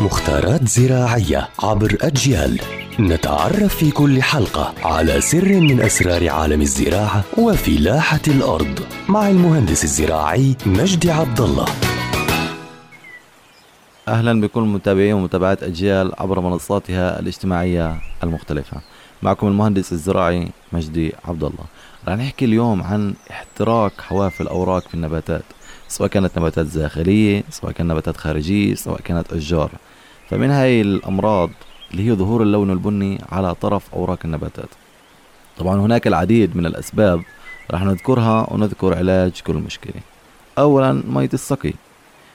مختارات زراعية عبر أجيال. نتعرف في كل حلقة على سر من أسرار عالم الزراعة وفلاحة الأرض مع المهندس الزراعي مجدي عبد الله أهلا بكل متابعي ومتابعات أجيال عبر منصاتها الاجتماعية المختلفة. معكم المهندس الزراعي مجدي عبد الله رح نحكي اليوم عن احتراق حواف الأوراق في النباتات. سواء كانت نباتات داخلية سواء كانت نباتات خارجية سواء كانت أشجار. فمن هاي الأمراض اللي هي ظهور اللون البني على طرف أوراق النباتات. طبعا هناك العديد من الأسباب رح نذكرها ونذكر علاج كل مشكلة. أولا مية السقي.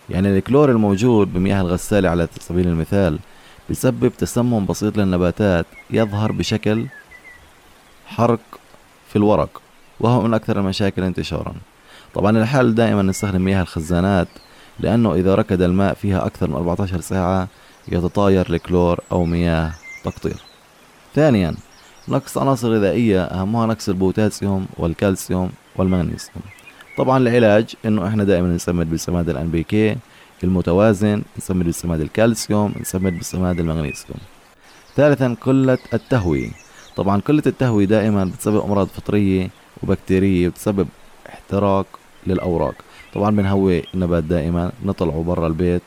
يعني الكلور الموجود بمياه الغسالة على سبيل المثال بسبب تسمم بسيط للنباتات يظهر بشكل حرق في الورق وهو من أكثر المشاكل انتشارا. طبعا الحل دائما نستخدم مياه الخزانات لأنه إذا ركد الماء فيها أكثر من 14 ساعة يتطاير الكلور أو مياه تقطير. ثانيا نقص عناصر غذائية أهمها نقص البوتاسيوم والكالسيوم والمغنيسيوم. طبعا العلاج إنه إحنا دائما نسمد بالسماد ال NPK المتوازن نسمد بالسماد الكالسيوم نسمد بالسماد المغنيسيوم. ثالثا قلة التهوية. طبعا قلة التهوية دائما بتسبب أمراض فطرية وبكتيرية وتسبب احتراق للأوراق. طبعا بنهوي النبات دائما نطلعه برا البيت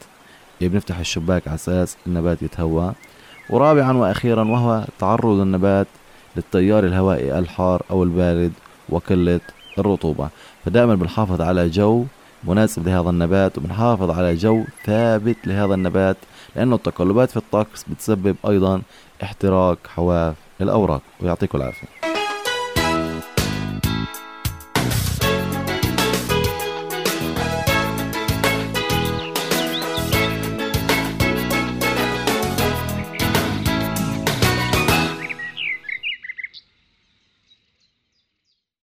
بنفتح الشباك على أساس النبات يتهوى. ورابعا وأخيرا وهو تعرض النبات للتيار الهوائي الحار أو البارد وقلة الرطوبة. فدائما بنحافظ على جو مناسب لهذا النبات وبنحافظ على جو ثابت لهذا النبات لأنه التقلبات في الطقس بتسبب أيضا احتراق حواف الأوراق. ويعطيكم العافية.